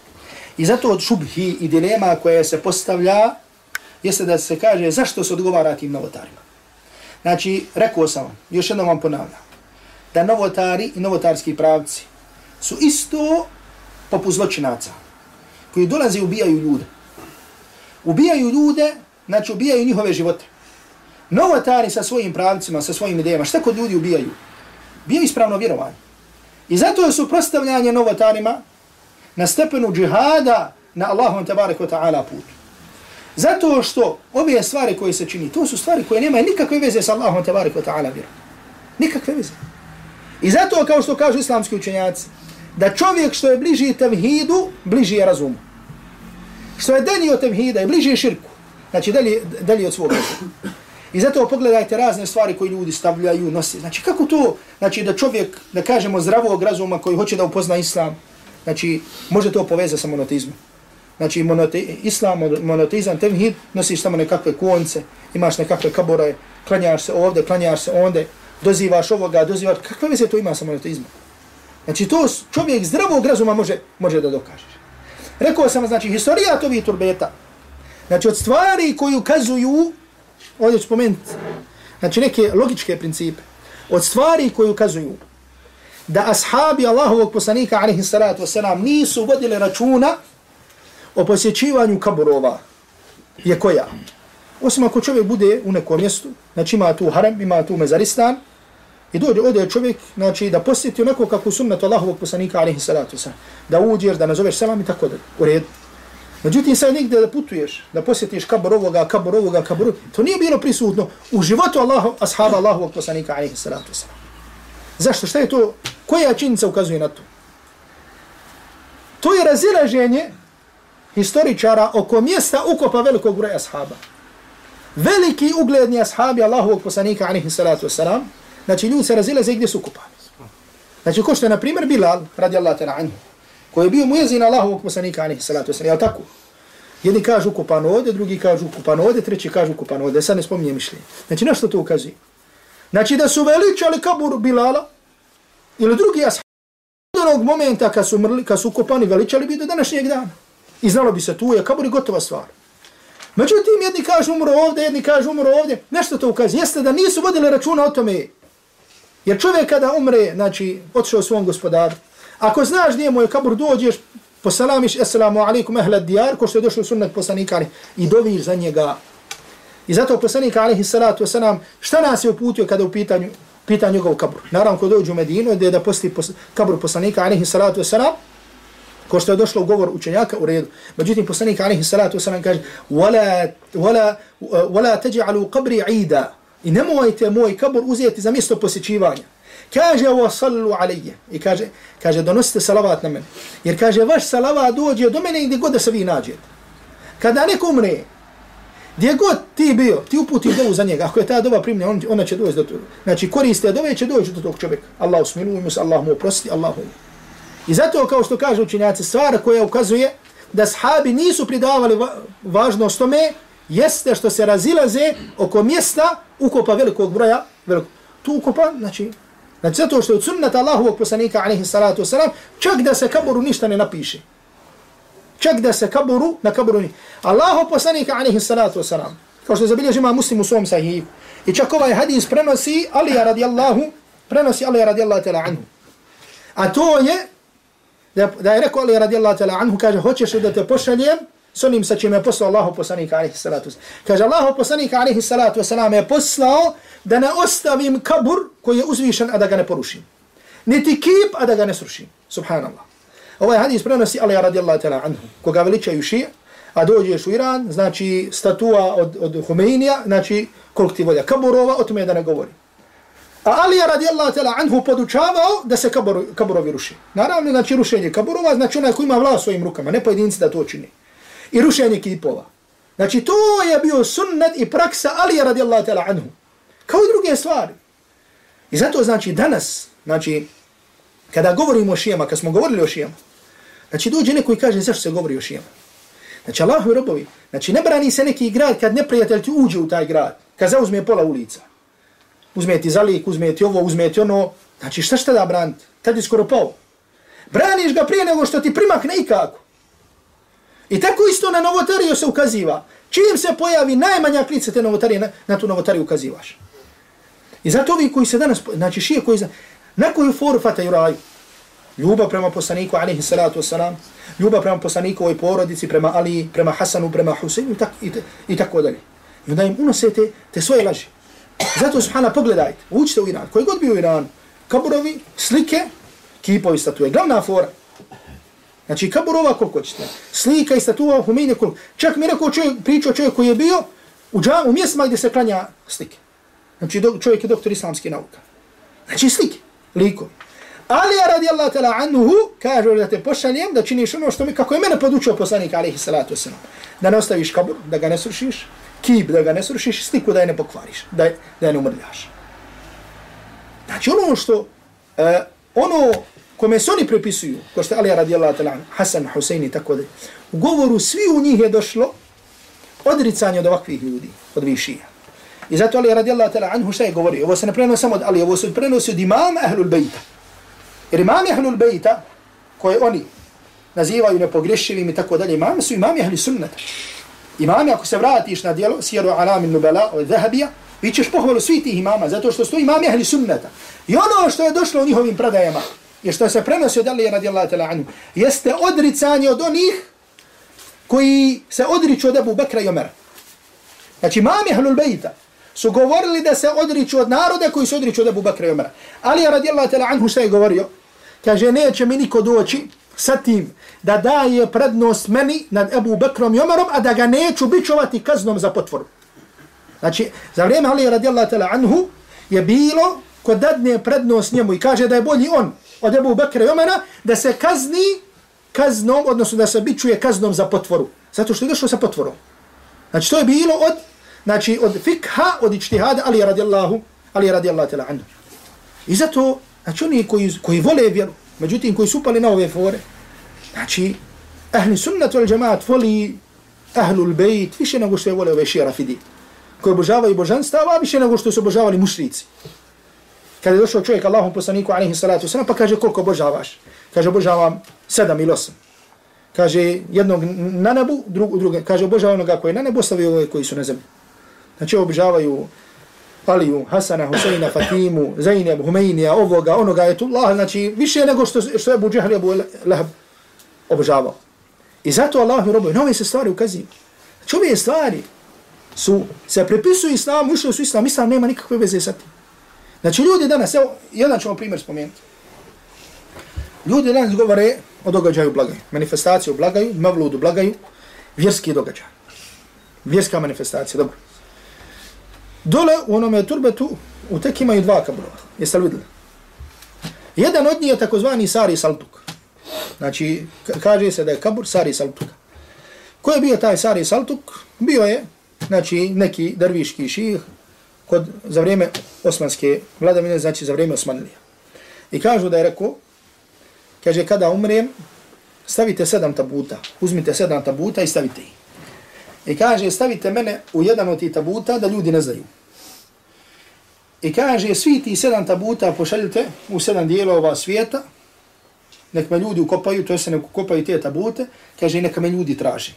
I zato od šubhi i dilema koje se postavlja jeste da se kaže zašto se odgovara tim novotarima. Znači, rekao sam vam, još jednom vam ponavljam. da novotari i novotarski pravci su isto poput zločinaca koji dolaze i ubijaju ljude. Ubijaju ljude, znači ubijaju njihove živote. Novotari sa svojim pravcima, sa svojim idejama, šta kod ljudi ubijaju? Bio ispravno vjerovanje. I zato je suprostavljanje novotarima na stepenu džihada na Allahom tabarik wa ta'ala putu. Zato što ove stvari koje se čini, to su stvari koje nemaju nikakve veze sa Allahom tabarik wa ta'ala vjerom. Nikakve veze. I zato kao što kažu islamski učenjaci, da čovjek što je bliži tevhidu, bliži je razumu. Što je dalje od tevhida i bliži je širku. Znači dalje, dalje od svog razumu. I zato pogledajte razne stvari koje ljudi stavljaju, nose. Znači kako to, znači da čovjek, da kažemo zdravog razuma koji hoće da upozna islam, znači može to poveza sa monoteizmom. Znači monote, islam, monoteizam, tevhid, nosiš samo nekakve konce, imaš nekakve kabore, klanjaš se ovde, klanjaš se onde, dozivaš ovoga, dozivaš, kakve veze to ima sa monoteizmom? Znači to čovjek zdravog razuma može, može da dokaže. Rekao sam, znači, historija tovi turbeta, znači od stvari koji ukazuju, ovdje ću spomenuti, znači neke logičke principe, od stvari koji ukazuju da ashabi Allahovog poslanika, alaihi salatu wasalam, nisu vodili računa o posjećivanju kaburova, je koja? Osim ako čovjek bude u nekom mjestu, znači ima tu harem, ima tu mezaristan, I dođe ovdje čovjek, znači, da posjeti onako kako sunnet Allahovog poslanika, alaihi salatu wasalam, da uđeš, da nazoveš selam i tako da, u redu. Međutim, sad negdje da putuješ, da posjetiš kabor ovoga, kabor ovoga, kabor ovoga, to nije bilo prisutno u životu Allahu, ashaba Allahovog poslanika, alaihi salatu wasalam. Zašto? Šta je to? Koja činjenica ukazuje na to? To je razilaženje historičara oko mjesta ukopa velikog broja ashaba. Veliki ugledni ashabi Allahovog poslanika, alaihi salatu wasalam, Znači ljudi se razilaze gdje su ukopani. Znači ko što je na primjer Bilal, radi Allah tala anhu, koji je bio mujezin Allahovog poslanika, alihi salatu wasalam, jel tako? Jedni kažu ukopano ovdje, drugi kažu ukopano ovdje, treći kažu ukopano ovdje, sad ne spominje mišljenje. Znači nešto to ukazuje. Znači da su veličali kabur Bilala, ili drugi ashab, od onog momenta kad su, mrli, kad su kopani veličali bi do današnjeg dana. I znalo bi se tu je kabur i gotova stvar. Međutim, jedni kažu umro ovdje, jedni kažu umro ovdje, nešto to ukazuje. Jeste da nisu vodili računa o tome Jer čovjek kada umre, znači, otišao svom gospodaru, ako znaš gdje je moj kabur, dođeš, posalamiš, assalamu alaikum, ehlad dijar, ko što je došlo sunnet poslanika, i doviš za njega. I zato poslanik, alaihi salatu wasalam, šta nas je uputio kada u pitanju, pitanju njegov kabur? Naravno, ko dođu u Medinu, gdje je da posti pos, kabur poslanika, alaihi salatu wasalam, ko što je došlo u govor učenjaka, u redu. Međutim, poslanik, alaihi salatu wasalam, kaže, wala, wala, wala teđa'alu qabri ida, I nemojte moj kabur uzeti za mjesto posjećivanja. Kaže ovo sallu alije. I kaže, kaže donosite salavat na mene. Jer kaže vaš salavat dođe do mene gdje god da se vi nađete. Kada neko umre, gdje god ti bio, ti uputi dovu za njega. Ako je ta doba primljena, on, ona će doći do toga. Znači koriste dove će doći do tog čovjeka. Allah usmilu mu se, Allah mu oprosti, Allah mu. I zato kao što kaže učinjaci, stvar koja ukazuje da sahabi nisu pridavali va važnost tome, jeste što se razilaze oko mjesta ukopa velikog broja, Veliko. tu ukopa, znači, znači zato što je od sunnata Allahovog poslanika, alaihi salatu wasalam, čak da se kaboru ništa ne napiše. Čak da se kaburu, na kaburu ni. Allaho poslanika, alaihi salatu wasalam, kao što zabilježi ima muslim u svom sahihu, i čak ovaj hadis prenosi Alija radijallahu, prenosi Alija radijallahu tala anhu. A to je, da, da je rekao Alija radijallahu tala anhu, kaže, hoćeš da te pošaljem, s onim sa čime je poslao Allahu poslanika alaihi salatu wasalam. Kaže Allahu poslanika alaihi salatu wasalam je poslao da ne ostavim kabur koji je uzvišen, a da ga ne porušim. Niti kip, a da ga ne srušim. Subhanallah. Ovaj hadis prenosi Ali radijallahu ta'ala anhu, koga veličaju šije, a dođeš u Iran, znači statua od, od Humeinija, znači koliko ti volja kaburova, o tome da ne govori. A Ali radijallahu ta'ala anhu podučavao da se kabur, kaburovi ruši. Naravno, znači rušenje kaburova, znači onaj ko ima vlast svojim rukama, ne pojedinci da to čini i rušenje kipova. Znači to je bio sunnet i praksa Ali radijallahu ta'ala anhu. Kao i druge stvari. I zato znači danas, znači kada govorimo o šijama, kad smo govorili o šijama, znači dođe neko i kaže zašto se govori o šijama. Znači Allahu i robovi, znači ne brani se neki grad kad neprijatelj ti uđe u taj grad, kad zauzme pola ulica. Uzme ti zalik, uzme ti ovo, uzme ti ono. Znači šta šta da braniti? Tad je skoro pao. Braniš ga prije nego što ti primakne ikako. I tako isto na novotariju se ukaziva. Čim se pojavi najmanja klica te novotarije, na, na tu novotariju ukazivaš. I zato ovi koji se danas, znači šije koji, Na koju foru fataju raju? Ljubav prema poslaniku, alaihi salatu wasalam, ljubav prema poslaniku ovoj porodici, prema Ali, prema Hasanu, prema Huseinu i, tak, i, i tako dalje. I onda im unosete te svoje laži. Zato, subhana, pogledajte, učite u Iran, koji god bio u Iran, kaburovi, slike, kipovi statue, glavna fora. Znači, kaburova koliko ćete, slika i statua, humine koliko. Čak mi rekao čovjek, pričao čovjek koji je bio u, džamu, u mjestima gdje se klanja slike. Znači, do, čovjek je doktor islamske nauka. Znači, slike, likovi. Ali ja radi Allah tala anhu, kaže da te pošaljem, da činiš ono što mi, kako je mene podučio poslanik, alaihi salatu wasalam, da ne ostaviš kabur, da ga ne srušiš, kib, da ga ne srušiš, sliku da je ne pokvariš, da je, da je ne umrljaš. Znači ono što, uh, ono kome se oni prepisuju, ko što je Ali radi Allah tala Hasan, Husein i tako da, u govoru svi u njih je došlo odricanje od ovakvih ljudi, od višija. I zato Ali radi Allah tala anhu šta je govorio? Ovo se ne prenosi samo od Ali, ovo se prenosi od imama Ahlul Bejta. Jer imam Ahlul Bejta, koje oni nazivaju nepogrešivim i tako dalje, imam su imami Ahli Sunnata. Imami, ako se vratiš na dijelo, sjeru alamin nubala od Zahabija, vi ćeš pohvalu svi tih imama, zato što su imami Ahli Sunnata. I ono što je došlo u njihovim predajama, je što se prenosi od Allah radijallahu ta'la anhu, jeste odricanje od onih koji se odriču od Abu Bakra i Omera. Znači, imami Ahlul Bejta, su govorili da se odriču od naroda koji se odriču od Abu Bakra i Omera. Ali je radijallahu ta'la anhu šta je govorio? Kaže, neće mi niko doći sa tim da daje prednost meni nad Abu Bekrom i Omerom, a da ga neću bićovati kaznom za potvoru. Znači, za vrijeme Ali radijallahu ta'la anhu je bilo ko dadne prednost njemu i kaže da je bolji on od Abu Bekra i Omera, da se kazni kaznom, odnosno da se bićuje kaznom za potvoru. Zato što je došlo sa potvorom. Znači, to je bilo od znači od fikha, od ičtihada, ali radijallahu, ali radijallahu tala anhu. I zato, znači oni koji, koji vole vjeru, međutim koji su upali na ove fore, znači, ahli sunnatu al džemaat voli ahlul bejt više nego što je vole ove šira fidi, koji obožavaju božanstava, više nego što su obožavali mušrici. Kada je došao čovjek Allahom poslaniku, alaihi salatu sallam, pa kaže koliko obožavaš? Kaže obožavam sedam ili osam. Kaže jednog na nebu, drug, druge. Kaže obožavam onoga koji je na nebu, ostavio ove koji su na zemlji. Znači obožavaju Aliju, Hasana, Huseina, Fatimu, Zainab, Humeinija, ovoga, onoga, je tu Allah, znači više nego što, što je Abu Abu Lahab obožavao. I zato Allah mi robuje, nove se stvari ukazuju. Znači ove stvari su, se prepisuju islam, ušli su islam, islam nema nikakve veze sa tim. Znači ljudi danas, evo, jedan ćemo primjer spomenuti. Ljudi danas govore o događaju blagaju, manifestaciju blagaju, mavludu blagaju, vjerski događaj. Vjerska manifestacija, dobro. Dole u onome turbetu u tek imaju dva kaburova. Jeste li vidjeli? Jedan od njih je takozvani Sari Saltuk. Znači, kaže se da je kabur Sari Saltuk. Ko je bio taj Sari Saltuk? Bio je, znači, neki derviški ših kod, za vrijeme osmanske vladavine, znači za vrijeme Osmanlija. I kažu da je rekao, kaže, kada umrem, stavite sedam tabuta, uzmite sedam tabuta i stavite ih. I kaže, stavite mene u jedan od tih tabuta da ljudi ne znaju. I kaže, svi ti sedam tabuta pošaljite u sedam dijelova svijeta, nek me ljudi ukopaju, to se nek ukopaju te tabute, kaže, neka me ljudi traži.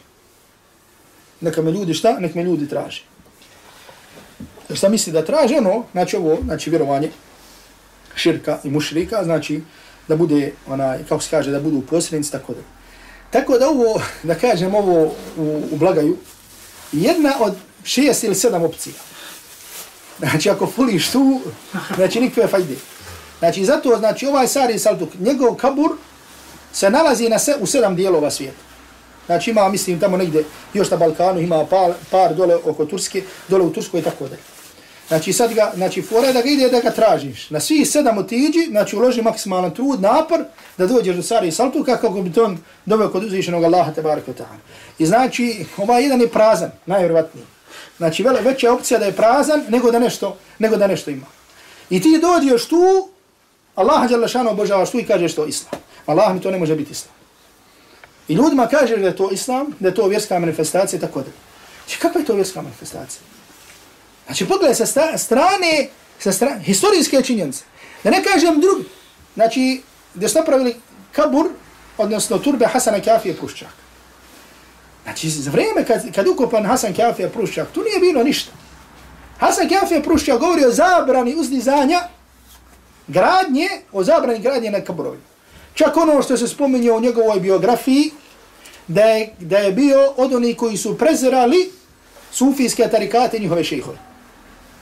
Neka me ljudi šta? Nek me ljudi traži. Jer šta misli da traži ono, znači ovo, znači vjerovanje širka i mušrika, znači da bude, onaj, kako se kaže, da budu posrednici, tako da. Tako da ovo, da kažem ovo u, u blagaju, jedna od šest ili sedam opcija. Znači, ako fuliš tu, znači nikakve fajde. Znači, zato, znači, ovaj Sari Saltuk, njegov kabur se nalazi na se, u sedam dijelova svijeta. Znači, ima, mislim, tamo negdje, još na Balkanu, ima par, par dole oko Turske, dole u Turskoj i tako dalje. Znači, sad ga, znači, fora da ga ide da ga tražiš. Na svi sedam otiđi, znači, uloži maksimalan trud, napor, da dođeš do Sari Saltuka, kako bi to on dobio kod uzvišenog Allaha, tabaraka ta'ala. I znači, ovaj jedan je prazan, najvjerovatniji. Znači, vele, veća opcija da je prazan nego da nešto, nego da nešto ima. I ti dođeš tu, Allah je lašano obožavaš tu i kažeš to islam. Allah mi to ne može biti islam. I ljudima kažeš da je to islam, da je to vjerska manifestacija, tako da. Znači, kakva je to vjerska manifestacija? Znači, pogledaj sa strane, sa strane, historijske činjenice. Da ne kažem drugi. Znači, gdje su napravili kabur, odnosno turbe Hasana Kafije Pruščak. Znači, za vrijeme kad, kad ukopan Hasan Kafija Pruščak, tu nije bilo ništa. Hasan Kafija Pruščak govori o zabrani uzdizanja gradnje, o zabrani gradnje na kaburovi. Čak ono što se spominje u njegovoj biografiji, da je, da je bio od onih koji su prezirali sufijske tarikate njihove šehove.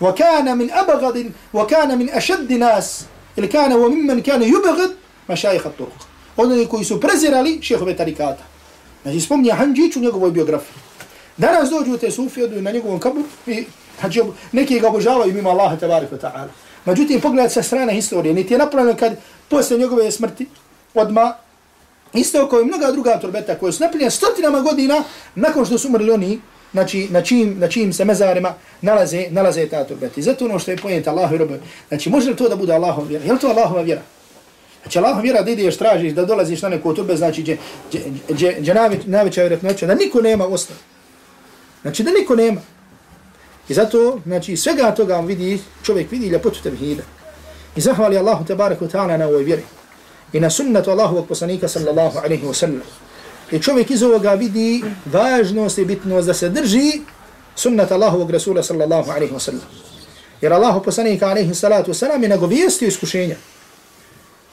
وكان من أبغض وكان من أشد ناس ili kana wa mimman kana yubghid mashayikh at-turuq. Oni koji su prezirali šehove tarikata. Znači spomni Hanđić u njegovoj biografiji. Danas dođu te sufi, odu na njegovom kaburu i znači, neki ga obožavaju mimo Allaha tabarika ta'ala. Međutim, pogledaj sa strane historije, niti je napravljeno kad posle njegove smrti, odma isto kao i mnoga druga turbeta koje su napravljene stotinama godina nakon što su umrli oni, znači na čim, na čim se mezarima nalaze, nalaze ta turbeta. I zato ono što je pojenta Allahu i robu, znači može li to da bude Allahova vjera? Je li to Allahova vjera? Znači Allahova vjera da ideš, tražiš, da dolaziš na neko turbe, znači gdje, gdje, gdje najveća vjerojatnoća, da niko nema ostao. Znači da niko nema. I zato, znači, svega toga vidi, čovjek vidi ljepotu tevhida. I zahvali Allahu tabaraka ta'ala na ovoj vjeri. I na sunnatu Allahu poslanika sallallahu alaihi wa sallam. I čovjek iz ovoga vidi važnost i bitnost da se drži sunnat Allahovog Rasula sallallahu alaihi wa sallam. Jer Allahu poslanika alaihi salatu wa sallam je nagovijestio iskušenja.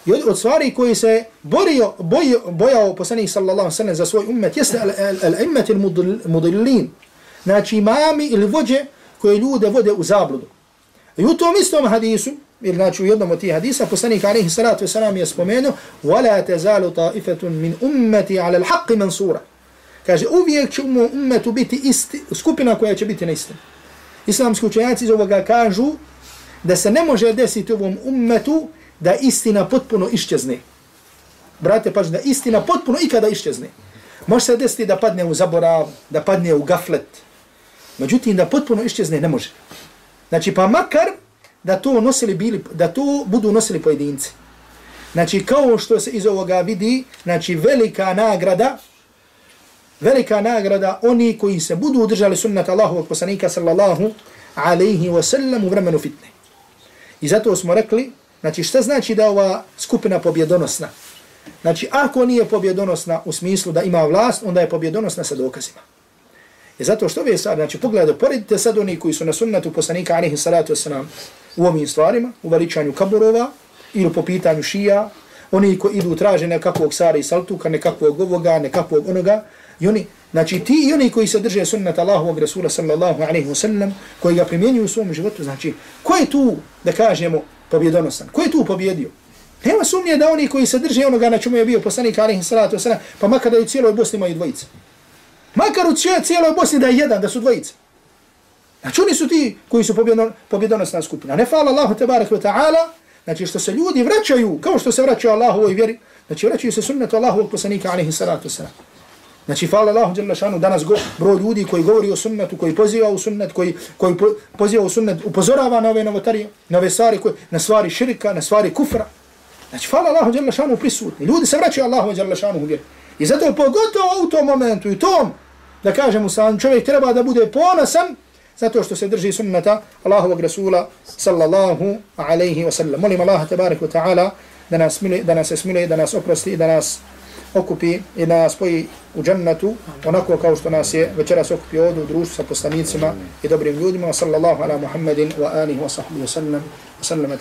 I od, od stvari koji se borio, bojio, bojao poslanik sallallahu alaihi wa sallam za svoj ummet jeste al-immet il-mudillin. Znači imami ili vođe koje ljude vode u zabludu. I u tom istom hadisu, ili znači u jednom od tih hadisa, poslanik alaihi salatu wasalam je spomenuo وَلَا تَزَالُ طَائِفَةٌ مِنْ أُمَّتِ عَلَى الْحَقِّ مَنْصُورًا Kaže, uvijek će u ummetu biti isti, skupina koja će biti na istim. Islamski učenjaci iz ovoga kažu da se ne može desiti u ovom ummetu da istina potpuno iščezne. Brate, pač da istina potpuno ikada iščezne. Može se desiti da padne u zaborav, da padne u gaflet, Međutim, da potpuno iščezne ne može. Znači, pa makar da to nosili bili, da to budu nosili pojedinci. Znači, kao što se iz ovoga vidi, znači, velika nagrada, velika nagrada oni koji se budu udržali sunnat Allahovog poslanika sallallahu alaihi wa sallam u vremenu fitne. I zato smo rekli, znači, šta znači da ova skupina pobjedonosna? Znači, ako nije pobjedonosna u smislu da ima vlast, onda je pobjedonosna sa dokazima. I zato što ove sad, znači pogledajte, poredite sad oni koji su na sunnetu poslanika alihi salatu wasalam u ovim stvarima, u veličanju kaburova ili po pitanju šija, oni koji idu traže nekakvog sara i saltuka, nekakvog ovoga, nekakvog onoga, i oni, znači ti i oni koji se drže sunnet Allahovog Rasula sallallahu alaihi wa sallam, koji ga primjenjuju u svom životu, znači, ko je tu, da kažemo, pobjedonosan? Ko je tu pobjedio? Nema sumnje da oni koji se drže onoga na čemu je bio poslanik alaihi salatu wasalam, pa makar da i cijeloj Bosni imaju dvojice. Makar u cijeloj Bosni da je jedan, da su dvojice. Znači oni su ti koji su pobjedonosna skupina. Ne fala Allahu tebarak ve ta'ala, znači što se ljudi vraćaju, kao što se vraćaju Allahu ovoj vjeri, znači vraćaju se sunnetu Allahu poslanika alaihi salatu wasalam. Znači, fala Allahu jalla šanu, danas go, broj ljudi koji govori o sunnetu, koji poziva u sunnet, koji, koji po, poziva u sunnet, upozorava na ove novotarije, na ove stvari, koje, na stvari širika, na stvari kufra. Znači, fala Allahu jalla šanu prisutni. Ljudi se vraćaju Allahu jalla šanu u vjeri. I zato pogotovo u tom momentu i tom, da kažemo sam, čovjek treba da bude ponosan zato što se drži sunnata Allahovog Rasula sallallahu alaihi wa sallam. Molim Allaha tabarik wa ta'ala da nas, smili, da nas smili, da nas oprosti, da nas okupi i da nas spoji u džennetu onako kao što nas je večeras okupi ovdje u društvu sa poslanicima i dobrim ljudima. Sallallahu ala Muhammedin wa alihi wa sahbihi wa sallam. Wa sallam